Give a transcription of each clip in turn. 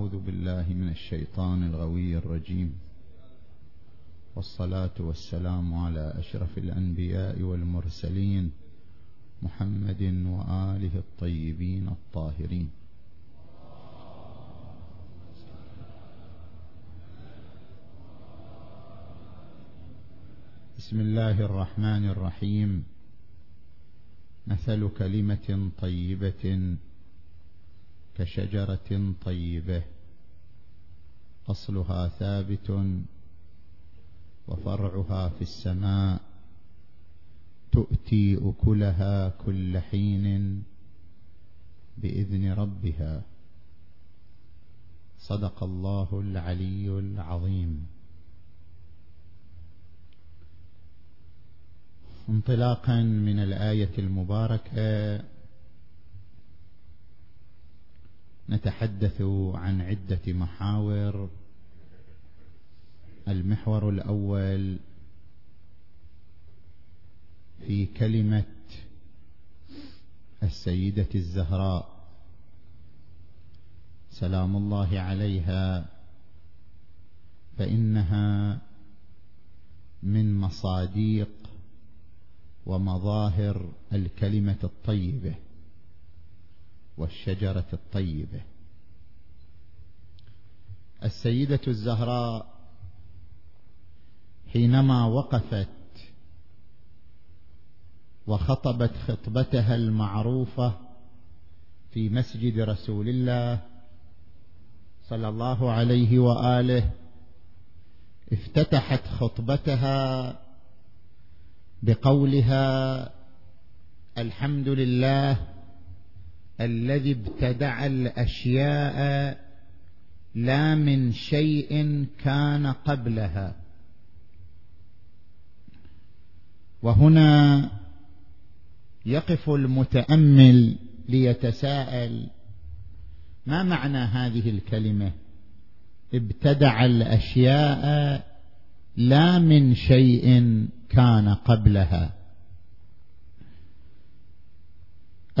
أعوذ بالله من الشيطان الغوي الرجيم. والصلاة والسلام على أشرف الأنبياء والمرسلين محمد وآله الطيبين الطاهرين. بسم الله الرحمن الرحيم. مثل كلمة طيبة كشجرة طيبة. أصلها ثابت وفرعها في السماء. تؤتي أكلها كل حين بإذن ربها. صدق الله العلي العظيم. انطلاقا من الآية المباركة. نتحدث عن عدة محاور. المحور الأول في كلمة السيدة الزهراء. سلام الله عليها. فإنها من مصاديق ومظاهر الكلمة الطيبة. والشجرة الطيبة. السيدة الزهراء حينما وقفت وخطبت خطبتها المعروفة في مسجد رسول الله صلى الله عليه وآله افتتحت خطبتها بقولها الحمد لله الذي ابتدع الأشياء لا من شيء كان قبلها. وهنا يقف المتأمل ليتساءل ما معنى هذه الكلمة؟ ابتدع الأشياء لا من شيء كان قبلها.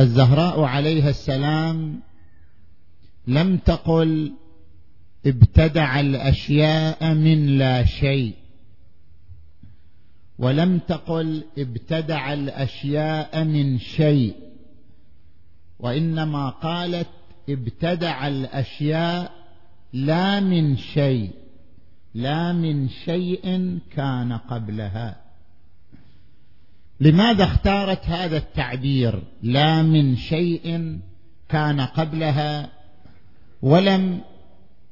الزهراء عليها السلام لم تقل ابتدع الأشياء من لا شيء ولم تقل ابتدع الأشياء من شيء وإنما قالت ابتدع الأشياء لا من شيء لا من شيء كان قبلها. لماذا اختارت هذا التعبير؟ لا من شيء كان قبلها ولم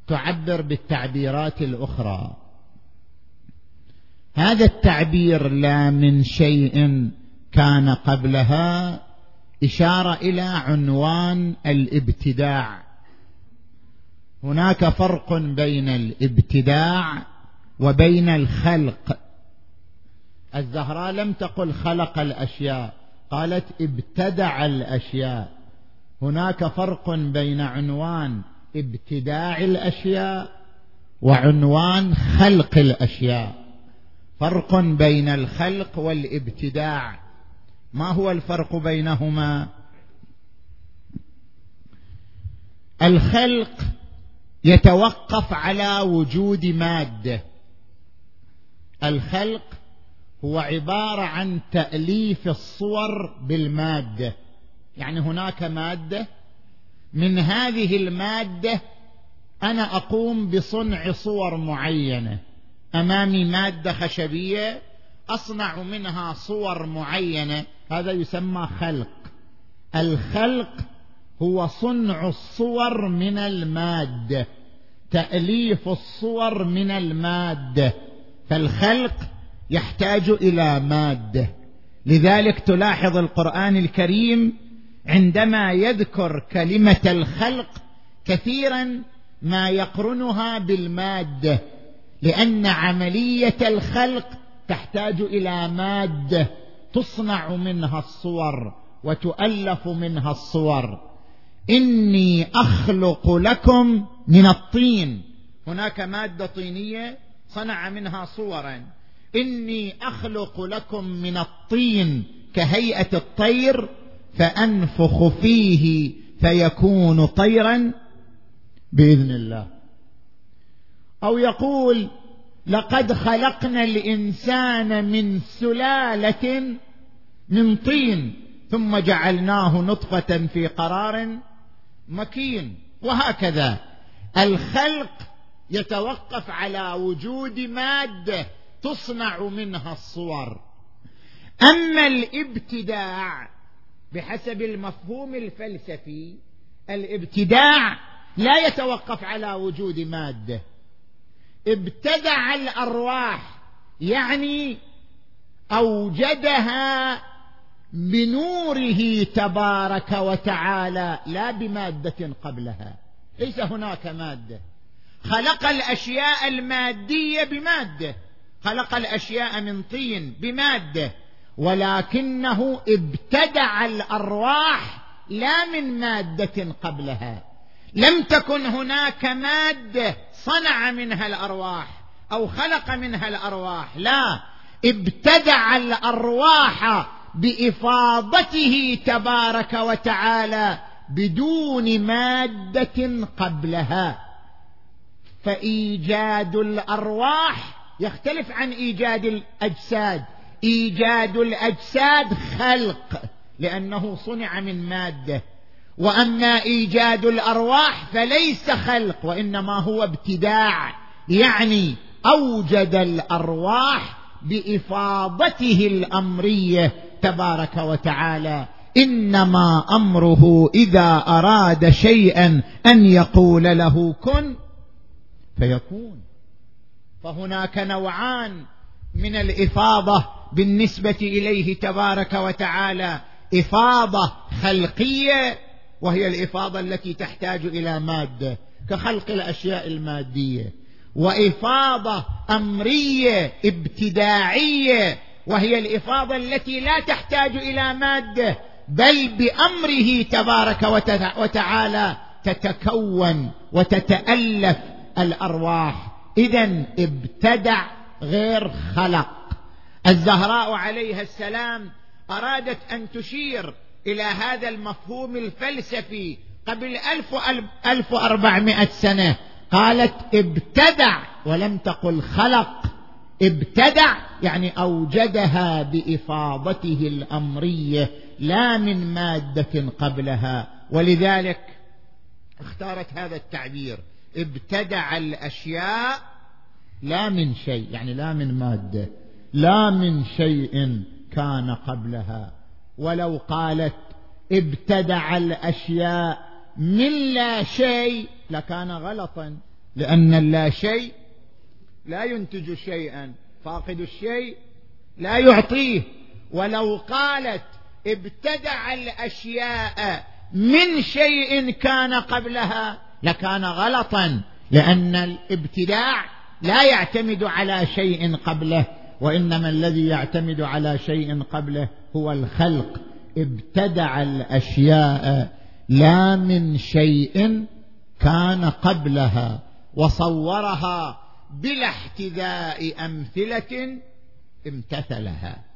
تعبر بالتعبيرات الأخرى. هذا التعبير لا من شيء كان قبلها إشارة إلى عنوان الابتداع. هناك فرق بين الابتداع وبين الخلق. الزهراء لم تقل خلق الأشياء قالت ابتدع الأشياء. هناك فرق بين عنوان ابتداع الأشياء وعنوان خلق الأشياء. فرق بين الخلق والابتداع. ما هو الفرق بينهما؟ الخلق يتوقف على وجود مادة. الخلق هو عبارة عن تأليف الصور بالمادة. يعني هناك مادة. من هذه المادة أنا أقوم بصنع صور معينة. أمامي مادة خشبية أصنع منها صور معينة. هذا يسمى خلق. الخلق هو صنع الصور من المادة. تأليف الصور من المادة. فالخلق يحتاج إلى مادة. لذلك تلاحظ القرآن الكريم عندما يذكر كلمة الخلق كثيرا ما يقرنها بالمادة لأن عملية الخلق تحتاج إلى مادة تصنع منها الصور وتؤلف منها الصور. إني أخلق لكم من الطين. هناك مادة طينية صنع منها صورا. إني أخلق لكم من الطين كهيئة الطير فأنفخ فيه فيكون طيرا بإذن الله. أو يقول لقد خلقنا الإنسان من سلالة من طين ثم جعلناه نطفة في قرار مكين. وهكذا الخلق يتوقف على وجود مادة تصنع منها الصور. أما الابتداع بحسب المفهوم الفلسفي الابتداع لا يتوقف على وجود مادة. ابتدع الأرواح يعني أوجدها بنوره تبارك وتعالى لا بمادة قبلها. ليس هناك مادة. خلق الأشياء المادية بمادة. خلق الأشياء من طين بمادة ولكنه ابتدع الأرواح لا من مادة قبلها. لم تكن هناك مادة صنع منها الأرواح أو خلق منها الأرواح لا. ابتدع الأرواح بإفاضته تبارك وتعالى بدون مادة قبلها. فإيجاد الأرواح يختلف عن إيجاد الأجساد. إيجاد الأجساد خلق لأنه صنع من مادة. وأما إيجاد الأرواح فليس خلق وإنما هو ابتداع. يعني أوجد الأرواح بإفاضته الأمرية. تبارك وتعالى إنما أمره إذا أراد شيئا أن يقول له كن فيكون. فهناك نوعان من الإفاضة بالنسبة إليه تبارك وتعالى. إفاضة خلقية وهي الإفاضة التي تحتاج إلى مادة كخلق الأشياء المادية. وإفاضة أمرية ابتداعية وهي الإفاضة التي لا تحتاج إلى مادة بل بأمره تبارك وتعالى تتكون وتتألف الأرواح. اذا ابتدع غير خلق. الزهراء عليها السلام أرادت أن تشير إلى هذا المفهوم الفلسفي قبل ألف, ألف وأربعمائة سنة. قالت ابتدع ولم تقل خلق. ابتدع يعني أوجدها بإفاضته الأمرية لا من مادة قبلها. ولذلك اختارت هذا التعبير. ابتدع الأشياء لا من شيء يعني لا من مادة لا من شيء كان قبلها. ولو قالت ابتدع الأشياء من لا شيء لكان غلطا لأن اللا شيء لا ينتج شيئا. فاقد الشيء لا يعطيه. ولو قالت ابتدع الأشياء من شيء كان قبلها لكان غلطا لأن الابتداع لا يعتمد على شيء قبله وإنما الذي يعتمد على شيء قبله هو الخلق. ابتدع الأشياء لا من شيء كان قبلها وصورها بلا احتذاء أمثلة امتثلها.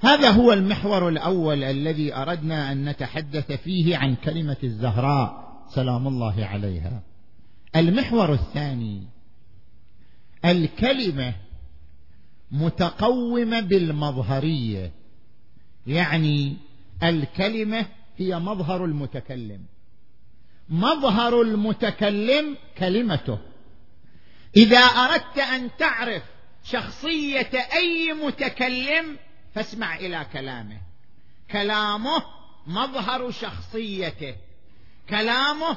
هذا هو المحور الأول الذي أردنا أن نتحدث فيه عن كلمة الزهراء. سلام الله عليها. المحور الثاني الكلمة متقومة بالمظهرية. يعني الكلمة هي مظهر المتكلم. مظهر المتكلم كلمته. إذا أردت أن تعرف شخصية أي متكلم فاسمع إلى كلامه. كلامه مظهر شخصيته. كلامه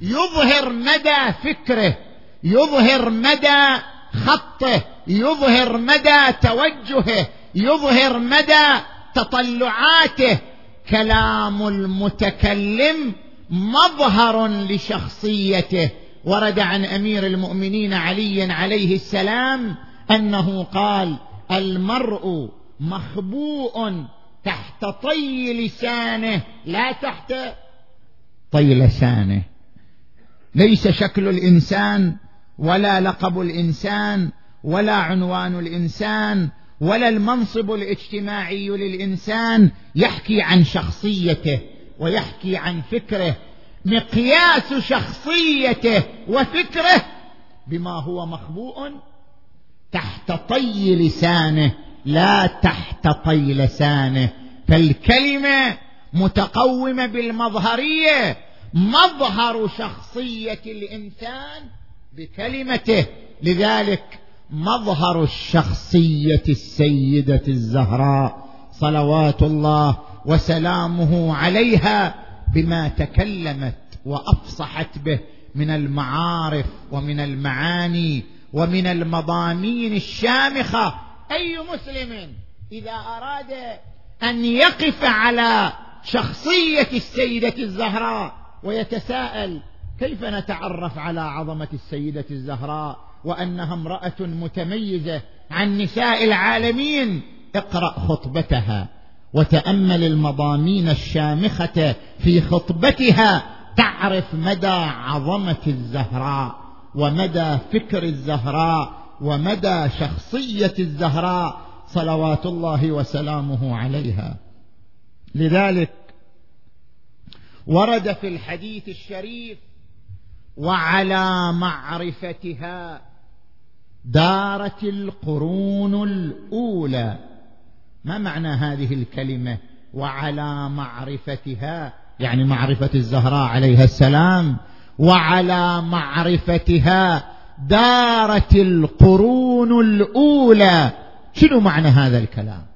يظهر مدى فكره يظهر مدى خطه يظهر مدى توجهه يظهر مدى تطلعاته. كلام المتكلم مظهر لشخصيته. ورد عن أمير المؤمنين علي عليه السلام أنه قال المرء مخبوء تحت طي لسانه لا تحت طي لسانه. ليس شكل الإنسان ولا لقب الإنسان ولا عنوان الإنسان ولا المنصب الاجتماعي للإنسان يحكي عن شخصيته ويحكي عن فكره. مقياس شخصيته وفكره بما هو مخبوء تحت طي لسانه. لا تحت طي لسانه فالكلمة متقومة بالمظهرية مظهر شخصية الإنسان بكلمته لذلك مظهر الشخصية السيدة الزهراء صلوات الله وسلامه عليها بما تكلمت وأفصحت به من المعارف ومن المعاني ومن المضامين الشامخة أي مسلم إذا أراد أن يقف على شخصية السيدة الزهراء ويتساءل كيف نتعرف على عظمة السيدة الزهراء وأنها امرأة متميزة عن نساء العالمين؟ اقرأ خطبتها وتأمل المضامين الشامخة في خطبتها. تعرف مدى عظمة الزهراء ومدى فكر الزهراء ومدى شخصية الزهراء صلوات الله وسلامه عليها. لذلك ورد في الحديث الشريف وعلى معرفتها دارت القرون الأولى. ما معنى هذه الكلمة؟ وعلى معرفتها يعني معرفة الزهراء عليها السلام. وعلى معرفتها دارت القرون الأولى. شنو معنى هذا الكلام؟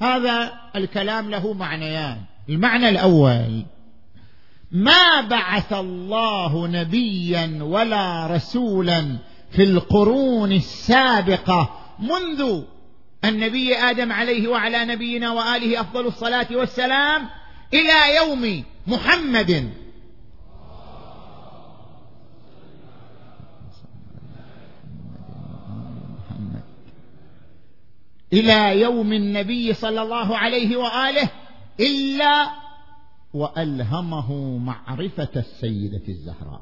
هذا الكلام له معنيان. المعنى الأول ما بعث الله نبيا ولا رسولا في القرون السابقة منذ النبي آدم عليه وعلى نبينا وآله أفضل الصلاة والسلام إلى يوم محمد. إلى يوم النبي صلى الله عليه وآله إلا وألهمه معرفة السيدة الزهراء.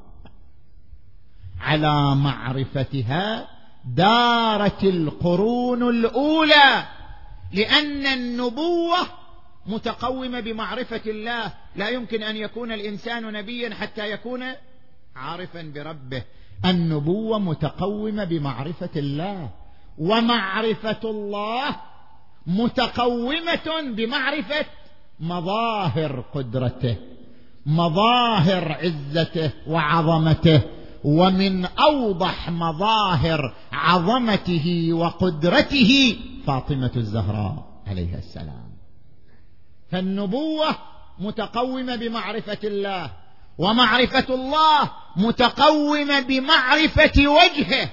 على معرفتها دارت القرون الأولى لأن النبوة متقومة بمعرفة الله. لا يمكن أن يكون الإنسان نبيا حتى يكون عارفا بربه. النبوة متقومة بمعرفة الله. ومعرفة الله متقومة بمعرفة مظاهر قدرته مظاهر عزته وعظمته ومن أوضح مظاهر عظمته وقدرته فاطمة الزهراء عليها السلام. فالنبوة متقومة بمعرفة الله ومعرفة الله متقومة بمعرفة وجهه.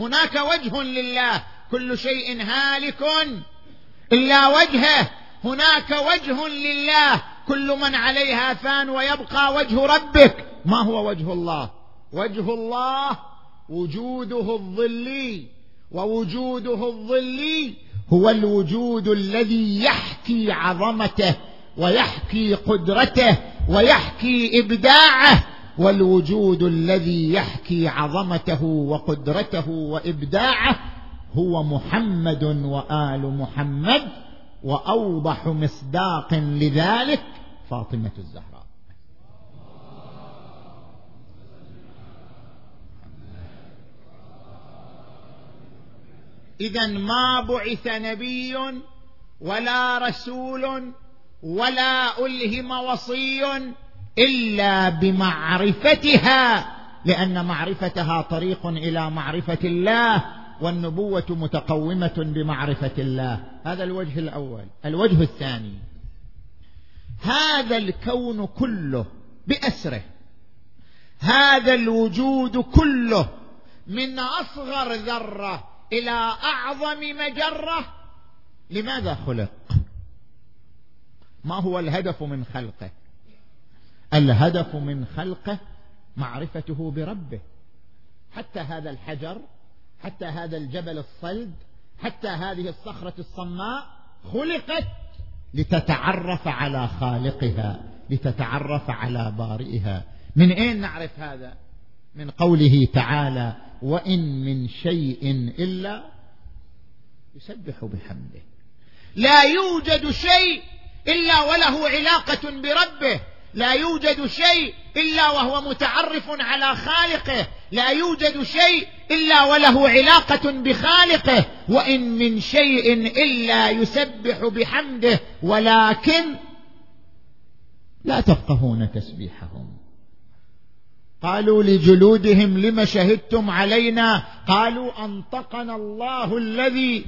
هناك وجه لله كل شيء هالك. إلا وجهه هناك وجه لله كل من عليها فان ويبقى وجه ربك. ما هو وجه الله؟ وجه الله وجوده الظلي ووجوده الظلي هو الوجود الذي يحكي عظمته ويحكي قدرته ويحكي إبداعه. والوجود الذي يحكي عظمته وقدرته وإبداعه هو محمد وآل محمد وأوضح مصداق لذلك فاطمة الزهراء. إذا ما بعث نبي ولا رسول ولا ألهم وصي إلا بمعرفتها لأن معرفتها طريق إلى معرفة الله والنبوة متقومة بمعرفة الله. هذا الوجه الأول. الوجه الثاني. هذا الكون كله بأسره. هذا الوجود كله من أصغر ذرة إلى أعظم مجرة. لماذا خلق؟ ما هو الهدف من خلقه؟ الهدف من خلقه معرفته بربه. حتى هذا الحجر حتى هذا الجبل الصلد حتى هذه الصخرة الصماء خلقت لتتعرف على خالقها لتتعرف على بارئها. من أين نعرف هذا؟ من قوله تعالى وإن من شيء إلا يسبح بحمده لا يوجد شيء إلا وله علاقة بربه. لا يوجد شيء إلا وهو متعرف على خالقه. لا يوجد شيء إلا وله علاقة بخالقه. وإن من شيء إلا يسبح بحمده. ولكن لا تفقهون تسبيحهم. قالوا لجلودهم لم شهدتم علينا؟ قالوا أنطقنا الله الذي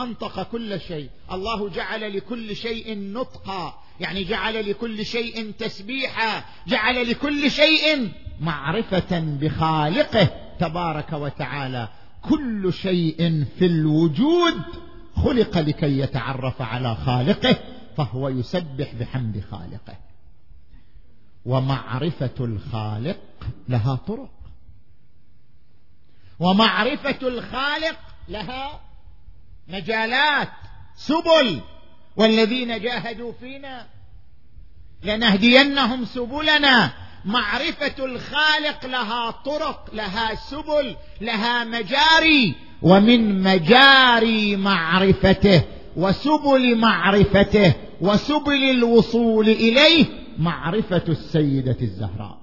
أنطق كل شيء. الله جعل لكل شيء نطقا. يعني جعل لكل شيء تسبيحا جعل لكل شيء معرفة بخالقه تبارك وتعالى. كل شيء في الوجود خلق لكي يتعرف على خالقه فهو يسبح بحمد خالقه. ومعرفة الخالق لها طرق. ومعرفة الخالق لها مجالات سبل. والذين جاهدوا فينا لنهدينهم سبلنا. معرفة الخالق لها طرق لها سبل لها مجاري. ومن مجاري معرفته وسبل معرفته وسبل الوصول إليه معرفة السيدة الزهراء.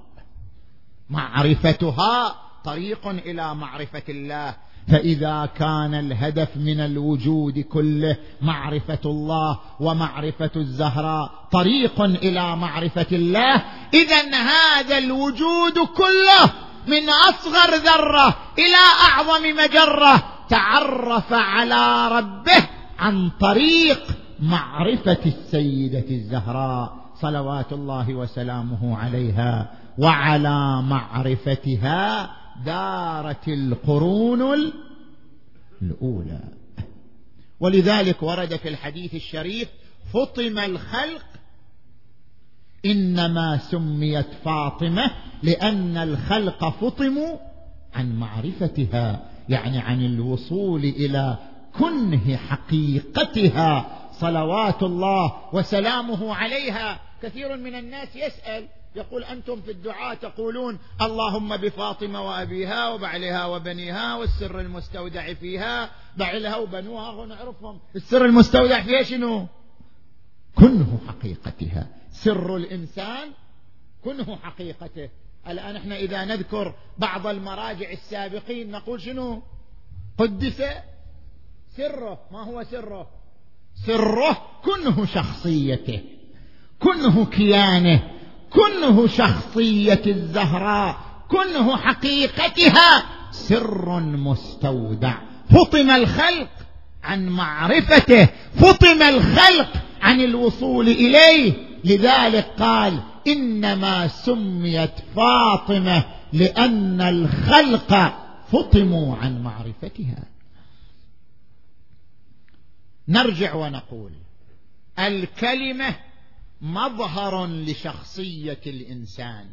معرفتها طريق إلى معرفة الله. فإذا كان الهدف من الوجود كله معرفة الله ومعرفة الزهراء طريق إلى معرفة الله اذا هذا الوجود كله من أصغر ذرة إلى أعظم مجرة تعرف على ربه عن طريق معرفة السيدة الزهراء صلوات الله وسلامه عليها وعلى معرفتها دارت القرون الأولى. ولذلك ورد في الحديث الشريف فطم الخلق إنما سميت فاطمة لأن الخلق فطموا عن معرفتها يعني عن الوصول إلى كنه حقيقتها. صلوات الله وسلامه عليها. كثير من الناس يسأل يقول أنتم في الدعاء تقولون اللهم بفاطمة وأبيها وبعلها وبنيها والسر المستودع فيها بعلها وبنوها. ونعرفهم السر المستودع فيها شنو؟ كنه حقيقتها. سر الإنسان كنه حقيقته. الآن إحنا إذا نذكر بعض المراجع السابقين نقول شنو؟ قدس سره. ما هو سره؟ سره كنه شخصيته. كنه كيانه. كنه شخصية الزهراء كنه حقيقتها سر مستودع. فطم الخلق عن معرفته فطم الخلق عن الوصول إليه. لذلك قال إنما سميت فاطمة لأن الخلق فطموا عن معرفتها. نرجع ونقول الكلمة مظهر لشخصية الإنسان.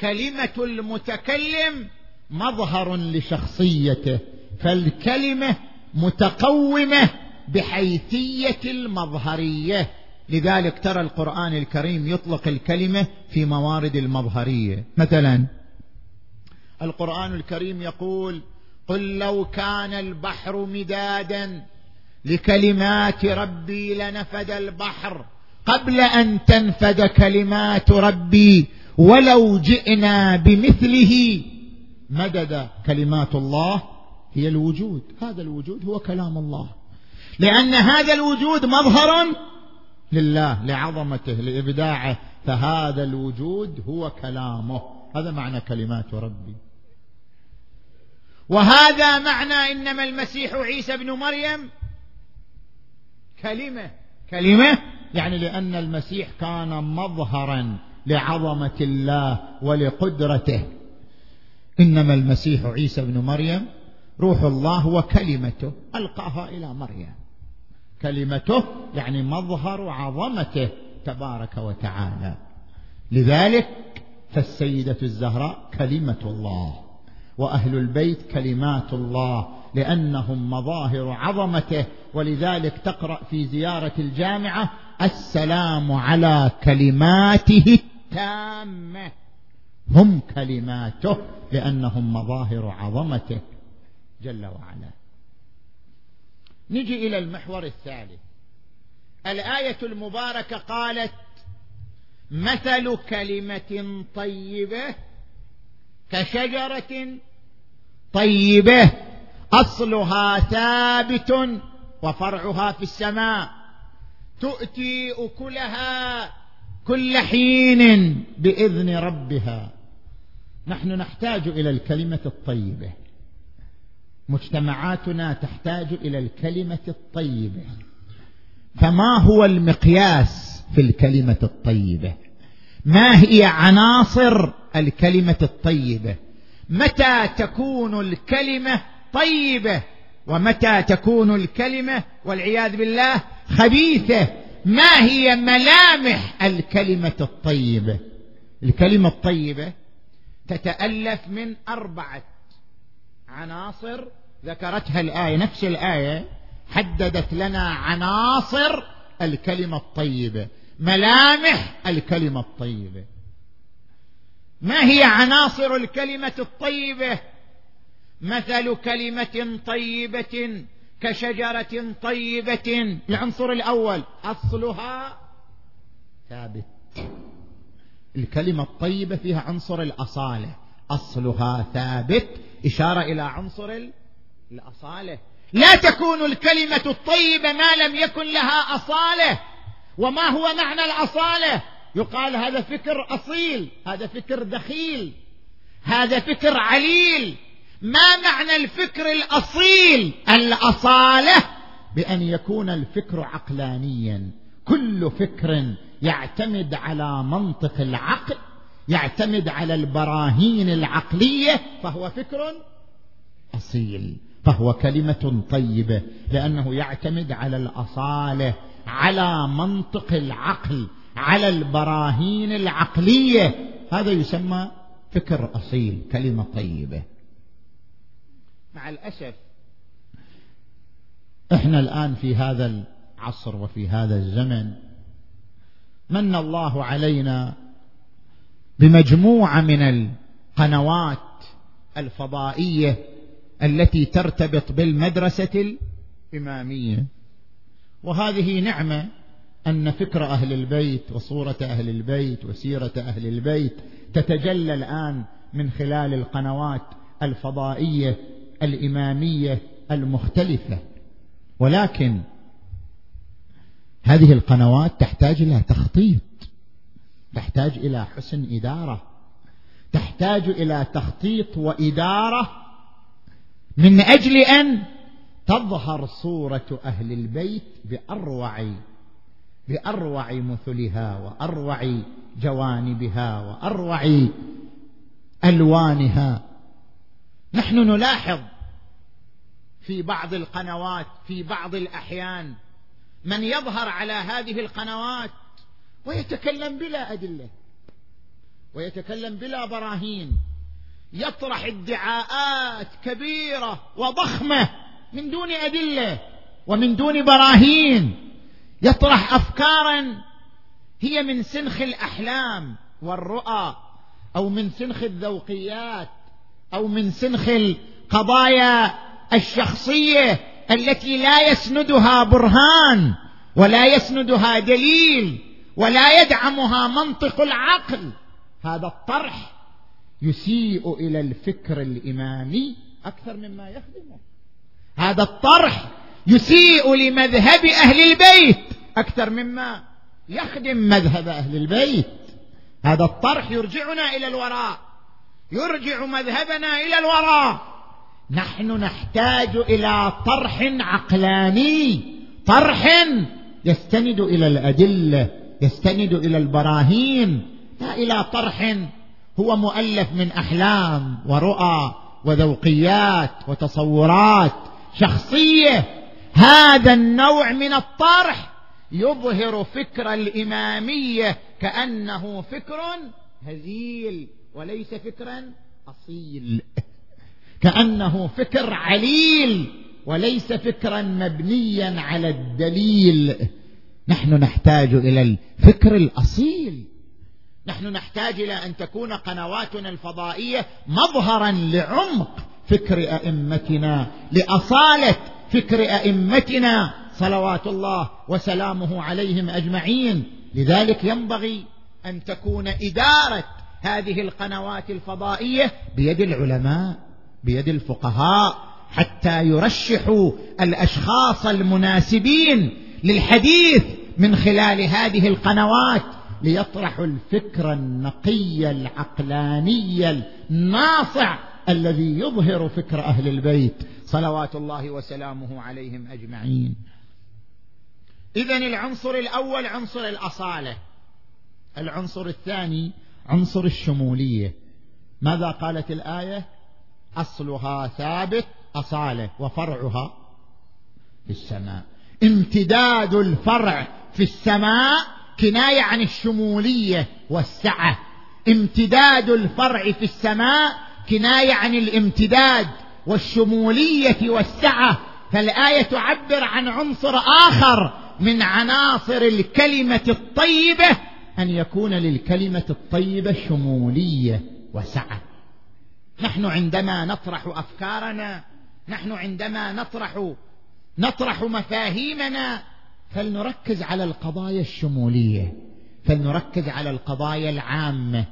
كلمة المتكلم مظهر لشخصيته فالكلمة متقومة بحيثية المظهرية. لذلك ترى القرآن الكريم يطلق الكلمة في موارد المظهرية. مثلا القرآن الكريم يقول قل لو كان البحر مدادا لكلمات ربي لنفد البحر قبل أن تنفد كلمات ربي ولو جئنا بمثله مدد كلمات الله هي الوجود. هذا الوجود هو كلام الله. لأن هذا الوجود مظهر لله لعظمته لإبداعه. فهذا الوجود هو كلامه. هذا معنى كلمات ربي. وهذا معنى إنما المسيح عيسى ابن مريم كلمة. كلمة يعني لأن المسيح كان مظهرا لعظمة الله ولقدرته. إنما المسيح عيسى ابن مريم روح الله وكلمته ألقاها إلى مريم. كلمته يعني مظهر عظمته تبارك وتعالى. لذلك فالسيدة الزهراء كلمة الله وأهل البيت كلمات الله لأنهم مظاهر عظمته. ولذلك تقرأ في زيارة الجامعة السلام على كلماته التامة. هم كلماته لأنهم مظاهر عظمته. جل وعلا. نجي إلى المحور الثالث. الآية المباركة قالت مثل كلمة طيبة كشجرة طيبة أصلها ثابت وفرعها في السماء. تؤتي أكلها كل حين بإذن ربها. نحن نحتاج إلى الكلمة الطيبة. مجتمعاتنا تحتاج إلى الكلمة الطيبة. فما هو المقياس في الكلمة الطيبة؟ ما هي عناصر الكلمة الطيبة؟ متى تكون الكلمة طيبة؟ ومتى تكون الكلمة والعياذ بالله خبيثة؟ ما هي ملامح الكلمة الطيبة؟ الكلمة الطيبة تتألف من أربعة عناصر ذكرتها الآية نفس الآية حددت لنا عناصر الكلمة الطيبة ملامح الكلمة الطيبة. ما هي عناصر الكلمة الطيبة؟ مثل كلمة طيبة كشجرة طيبة. العنصر الأول أصلها ثابت. الكلمة الطيبة فيها عنصر الأصالة أصلها ثابت. إشارة إلى عنصر الأصالة. لا تكون الكلمة الطيبة ما لم يكن لها أصالة. وما هو معنى الأصالة؟ يقال هذا فكر أصيل هذا فكر دخيل هذا فكر عليل. ما معنى الفكر الأصيل؟ الأصالة بأن يكون الفكر عقلانيا. كل فكر يعتمد على منطق العقل يعتمد على البراهين العقلية فهو فكر أصيل فهو كلمة طيبة لأنه يعتمد على الأصالة على منطق العقل على البراهين العقلية. هذا يسمى فكر أصيل كلمة طيبة. مع الأسف إحنا الآن في هذا العصر وفي هذا الزمن من الله علينا بمجموعة من القنوات الفضائية التي ترتبط بالمدرسة الإمامية. وهذه نعمة أن فكر أهل البيت وصورة أهل البيت وسيرة أهل البيت تتجلى الآن من خلال القنوات الفضائية الإمامية المختلفة. ولكن هذه القنوات تحتاج إلى تخطيط تحتاج إلى حسن إدارة تحتاج إلى تخطيط وإدارة من أجل أن تظهر صورة أهل البيت بأروع بأروع مثلها وأروع جوانبها وأروع ألوانها. نحن نلاحظ في بعض القنوات في بعض الأحيان. من يظهر على هذه القنوات ويتكلم بلا أدلة ويتكلم بلا براهين. يطرح ادعاءات كبيرة وضخمة من دون أدلة ومن دون براهين. يطرح افكارا هي من سنخ الأحلام والرؤى أو من سنخ الذوقيات أو من سنخ القضايا الشخصية التي لا يسندها برهان ولا يسندها دليل ولا يدعمها منطق العقل. هذا الطرح يسيء إلى الفكر الإمامي أكثر مما يخدمه. هذا الطرح يسيء لمذهب أهل البيت أكثر مما يخدم مذهب أهل البيت. هذا الطرح يرجعنا إلى الوراء يرجع مذهبنا إلى الوراء. نحن نحتاج إلى طرح عقلاني طرح يستند إلى الأدلة يستند إلى البراهين. لا إلى طرح هو مؤلف من أحلام ورؤى وذوقيات وتصورات شخصية. هذا النوع من الطرح يظهر فكر الإمامية كأنه فكر هزيل وليس فكرا أصيل. كأنه فكر عليل وليس فكرا مبنيا على الدليل. نحن نحتاج إلى الفكر الأصيل. نحن نحتاج إلى أن تكون قنواتنا الفضائية مظهرا لعمق فكر أئمتنا لأصالة فكر أئمتنا. صلوات الله وسلامه عليهم أجمعين. لذلك ينبغي أن تكون إدارة هذه القنوات الفضائية بيد العلماء. بيد الفقهاء حتى يرشحوا الأشخاص المناسبين للحديث من خلال هذه القنوات ليطرحوا الفكر النقي العقلاني الناصع الذي يظهر فكر أهل البيت. صلوات الله وسلامه عليهم أجمعين. اذا العنصر الأول عنصر الأصالة. العنصر الثاني عنصر الشمولية. ماذا قالت الآية؟ أصلها ثابت أصاله وفرعها في السماء. امتداد الفرع في السماء كناية عن الشمولية والسعة. امتداد الفرع في السماء كناية عن الامتداد والشمولية والسعة. فالآية تعبر عن عنصر آخر من عناصر الكلمة الطيبة أن يكون للكلمة الطيبة شمولية وسعة. نحن عندما نطرح أفكارنا نحن عندما نطرح نطرح مفاهيمنا فلنركز على القضايا الشمولية فلنركز على القضايا العامة.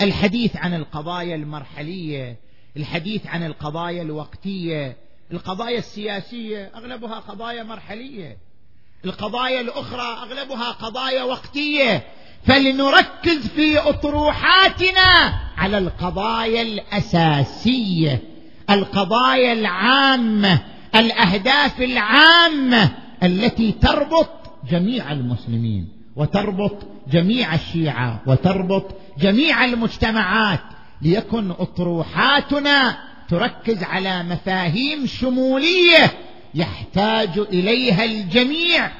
الحديث عن القضايا المرحلية الحديث عن القضايا الوقتية القضايا السياسية أغلبها قضايا مرحلية. القضايا الأخرى أغلبها قضايا وقتية. فلنركز في أطروحاتنا على القضايا الأساسية القضايا العامة الأهداف العامة التي تربط جميع المسلمين وتربط جميع الشيعة وتربط جميع المجتمعات. ليكن أطروحاتنا تركز على مفاهيم شمولية يحتاج إليها الجميع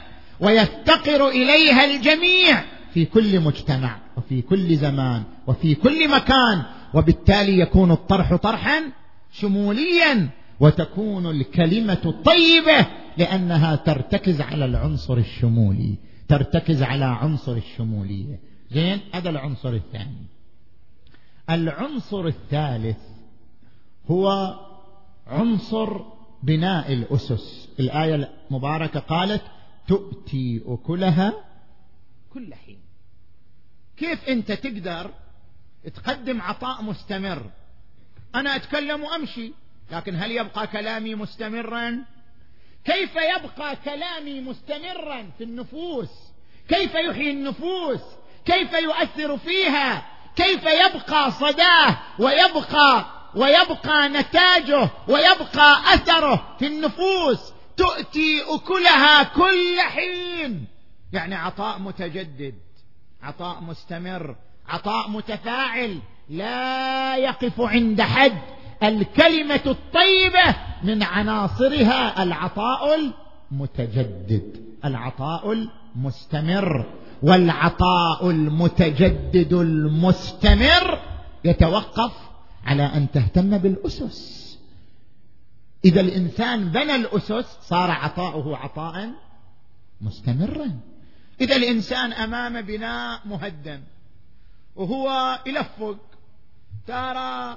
ويفتقر إليها الجميع. في كل مجتمع وفي كل زمان وفي كل مكان وبالتالي يكون الطرح طرحا شموليا وتكون الكلمة طيبة لأنها ترتكز على العنصر الشمولي ترتكز على عنصر الشمولية. زين هذا العنصر الثاني. العنصر الثالث هو عنصر بناء الأسس. الآية المباركة قالت تؤتي أكلها كل حين. كيف أنت تقدر تقدم عطاء مستمر؟ أنا أتكلم وأمشي لكن هل يبقى كلامي مستمرا؟ كيف يبقى كلامي مستمرا في النفوس؟ كيف يحيي النفوس؟ كيف يؤثر فيها؟ كيف يبقى صداه ويبقى ويبقى نتاجه ويبقى أثره في النفوس؟ تؤتي أكلها كل حين. يعني عطاء متجدد. عطاء مستمر عطاء متفاعل لا يقف عند حد. الكلمة الطيبة من عناصرها العطاء المتجدد العطاء المستمر. والعطاء المتجدد المستمر يتوقف على أن تهتم بالأسس. إذا الإنسان بنى الأسس صار عطاؤه عطاء مستمرا. إذا الإنسان أمام بناء مهدم وهو يلفق ترى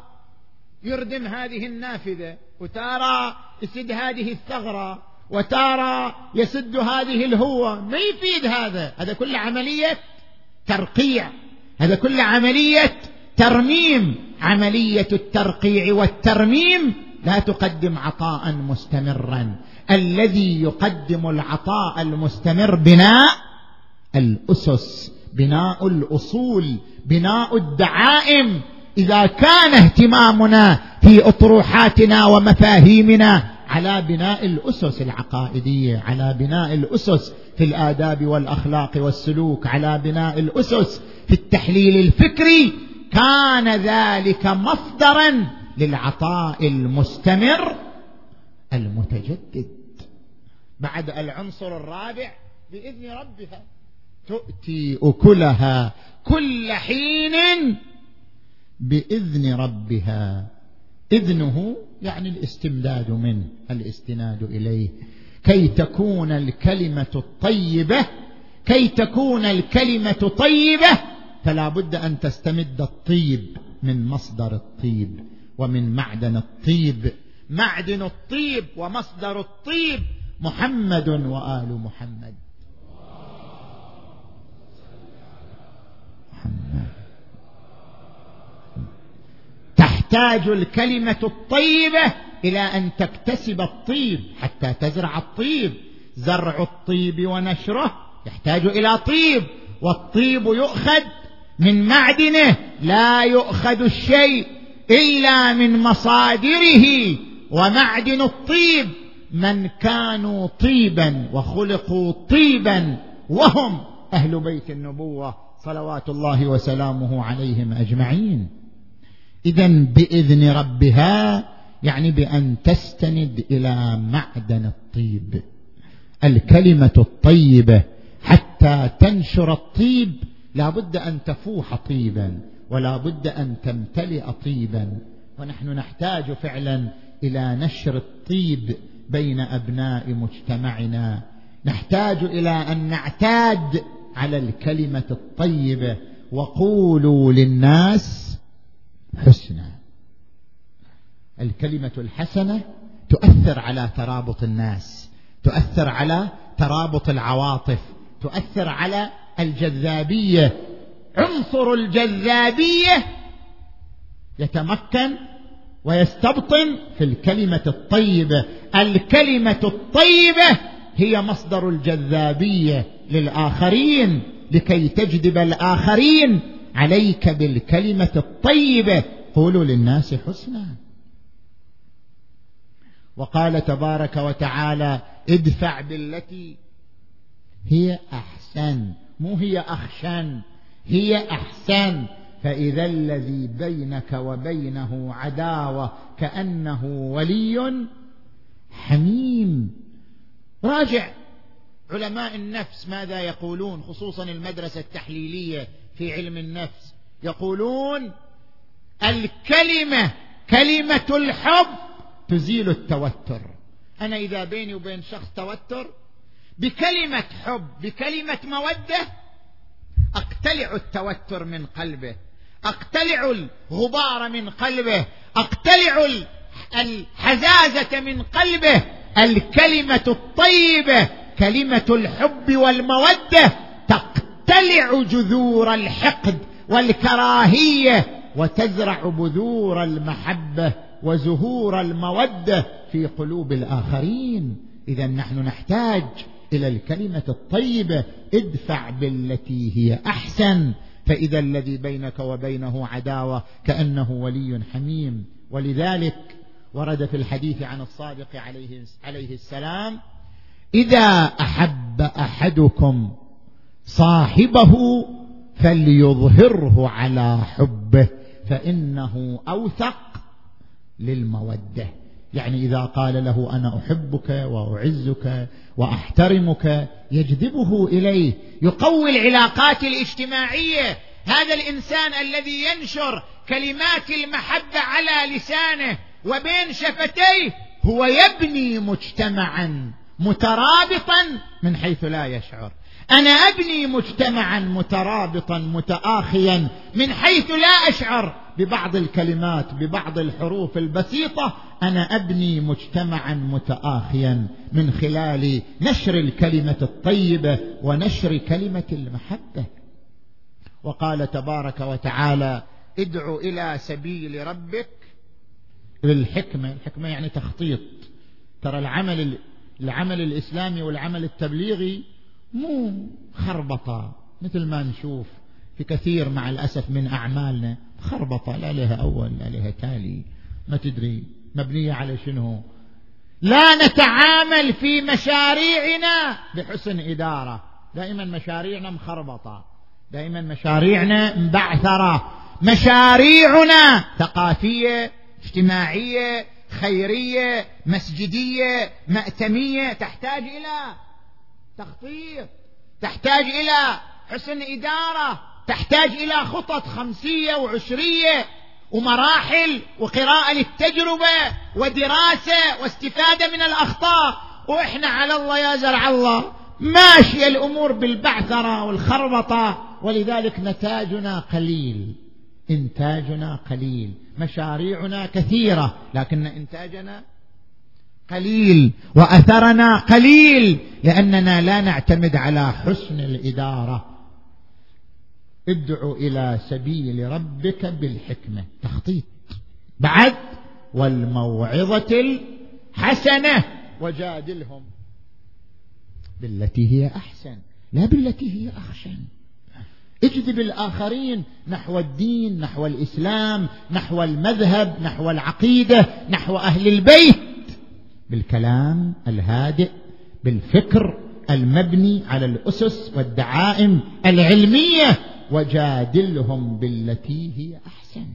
يردم هذه النافذة وتارى يسد هذه الثغرة وتارى يسد هذه الهوه ما يفيد هذا؟ هذا كل عملية ترقيع. هذا كل عملية ترميم. عملية الترقيع والترميم لا تقدم عطاء مستمرا. الذي يقدم العطاء المستمر بناء الأسس بناء الأصول بناء الدعائم. إذا كان اهتمامنا في أطروحاتنا ومفاهيمنا على بناء الأسس العقائدية على بناء الأسس في الآداب والأخلاق والسلوك على بناء الأسس في التحليل الفكري كان ذلك مصدرا للعطاء المستمر المتجدد. بعد العنصر الرابع بإذن ربها. تؤتي أكلها كل حين بإذن ربها. إذنه يعني الاستمداد منه الاستناد إليه. كي تكون الكلمة الطيبة كي تكون الكلمة طيبة فلا بد أن تستمد الطيب من مصدر الطيب ومن معدن الطيب. معدن الطيب ومصدر الطيب محمد وآل محمد. تحتاج الكلمة الطيبة إلى أن تكتسب الطيب حتى تزرع الطيب. زرع الطيب ونشره يحتاج إلى طيب والطيب يؤخذ من معدنه لا يؤخذ الشيء إلا من مصادره. ومعدن الطيب من كانوا طيبا وخلقوا طيبا وهم أهل بيت النبوة. صلوات الله وسلامه عليهم أجمعين. إذا بإذن ربها يعني بأن تستند إلى معدن الطيب. الكلمة الطيبة حتى تنشر الطيب لا بد أن تفوح طيبا ولا بد أن تمتلئ طيبا. ونحن نحتاج فعلا إلى نشر الطيب بين أبناء مجتمعنا. نحتاج إلى أن نعتاد على الكلمة الطيبة وقولوا للناس حسنا. الكلمة الحسنة تؤثر على ترابط الناس تؤثر على ترابط العواطف تؤثر على الجذابية. عنصر الجذابية يتمكن ويستبطن في الكلمة الطيبة. الكلمة الطيبة هي مصدر الجذابية. للآخرين لكي تجذب الآخرين. عليك بالكلمة الطيبة. قولوا للناس حسنا. وقال تبارك وتعالى ادفع بالتي هي أحسن. مو هي أخشن هي أحسن. فإذا الذي بينك وبينه عداوة كأنه ولي حميم. راجع. علماء النفس ماذا يقولون؟ خصوصا المدرسة التحليلية في علم النفس. يقولون الكلمة كلمة الحب تزيل التوتر. أنا إذا بيني وبين شخص توتر بكلمة حب بكلمة مودة أقتلع التوتر من قلبه أقتلع الغبار من قلبه أقتلع الحزازة من قلبه الكلمة الطيبة كلمة الحب والمودة تقتلع جذور الحقد والكراهية وتزرع بذور المحبة وزهور المودة في قلوب الآخرين. إذا نحن نحتاج إلى الكلمة الطيبة ادفع بالتي هي أحسن. فإذا الذي بينك وبينه عداوة كأنه ولي حميم. ولذلك ورد في الحديث عن الصادق عليه, عليه السلام إذا أحب أحدكم صاحبه فليظهره على حبه فإنه أوثق للمودة. يعني إذا قال له أنا أحبك وأعزك وأحترمك يجذبه إليه يقوي العلاقات الاجتماعية. هذا الإنسان الذي ينشر كلمات المحبة على لسانه وبين شفتيه هو يبني مجتمعا. مترابطا من حيث لا يشعر. أنا أبني مجتمعا مترابطا متاخيا من حيث لا أشعر. ببعض الكلمات ببعض الحروف البسيطة أنا أبني مجتمعا متاخيا من خلال نشر الكلمة الطيبة ونشر كلمة المحبة. وقال تبارك وتعالى ادع إلى سبيل ربك. بالحكمه الحكمة يعني تخطيط. ترى العمل العمل الإسلامي والعمل التبليغي مو خربطة مثل ما نشوف في كثير مع الأسف من أعمالنا خربطة لا لها أول لا لها تالي ما تدري مبنية على شنو. لا نتعامل في مشاريعنا بحسن إدارة دائما مشاريعنا مخربطة دائما مشاريعنا مبعثرة مشاريعنا ثقافية اجتماعية خيرية مسجدية مأتمية تحتاج إلى تخطيط تحتاج إلى حسن إدارة تحتاج إلى خطط خمسية وعشرية ومراحل وقراءة للتجربة ودراسة واستفادة من الأخطاء. وإحنا على الله يا زرع الله. ماشية الأمور بالبعثرة والخربطة. ولذلك نتاجنا قليل إنتاجنا قليل. مشاريعنا كثيرة لكن إنتاجنا قليل وأثرنا قليل لأننا لا نعتمد على حسن الإدارة. ادع إلى سبيل ربك بالحكمة. تخطيط. بعد والموعظة الحسنة. وجادلهم بالتي هي أحسن لا بالتي هي أحسن. اجذب الآخرين نحو الدين نحو الإسلام نحو المذهب نحو العقيدة نحو أهل البيت. بالكلام الهادئ بالفكر المبني على الأسس والدعائم العلمية وجادلهم بالتي هي أحسن.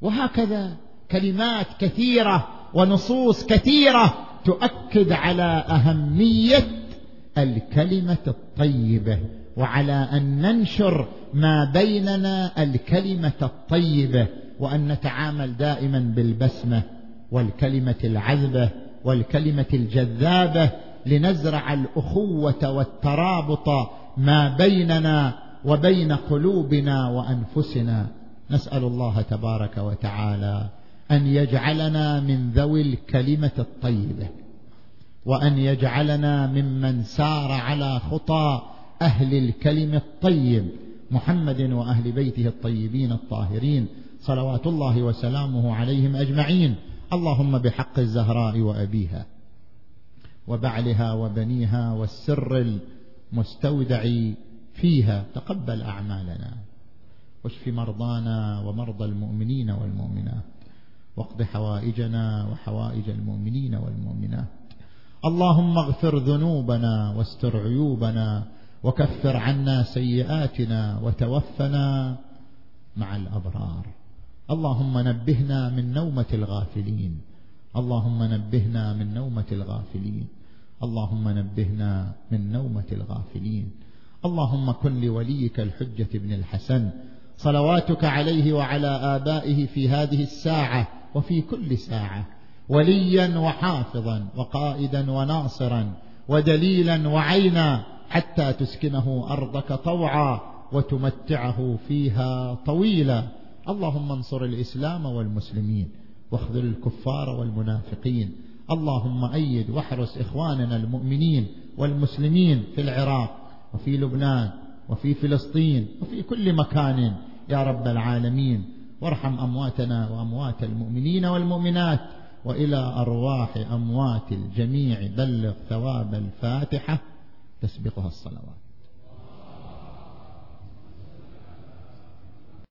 وهكذا كلمات كثيرة ونصوص كثيرة تؤكد على أهمية الكلمة الطيبة. وعلى أن ننشر ما بيننا الكلمة الطيبة وأن نتعامل دائما بالبسمة والكلمة العذبة والكلمة الجذابة لنزرع الأخوة والترابط ما بيننا وبين قلوبنا وأنفسنا. نسأل الله تبارك وتعالى أن يجعلنا من ذوي الكلمة الطيبة وأن يجعلنا ممن سار على خطى أهل الكلم الطيب محمد وأهل بيته الطيبين الطاهرين صلوات الله وسلامه عليهم أجمعين. اللهم بحق الزهراء وأبيها وبعلها وبنيها والسر المستودع فيها تقبل أعمالنا. واشف مرضانا ومرضى المؤمنين والمؤمنات واقض حوائجنا وحوائج المؤمنين والمؤمنات. اللهم اغفر ذنوبنا واستر عيوبنا وكفر عنا سيئاتنا وتوفنا مع الأبرار. اللهم نبهنا من نومة الغافلين. اللهم نبهنا من نومة الغافلين. اللهم نبهنا من نومة الغافلين. اللهم كن لوليك الحجة بن الحسن. صلواتك عليه وعلى آبائه في هذه الساعة وفي كل ساعة. وليا وحافظا وقائدا وناصرا ودليلا وعينا حتى تسكنه أرضك طوعا وتمتعه فيها طويلا. اللهم انصر الإسلام والمسلمين واخذل الكفار والمنافقين. اللهم أيد واحرس إخواننا المؤمنين والمسلمين في العراق وفي لبنان وفي فلسطين وفي كل مكان. يا رب العالمين وارحم أمواتنا وأموات المؤمنين والمؤمنات وإلى أرواح أموات الجميع. بلغ ثواب الفاتحة. تسبقها الصلوات.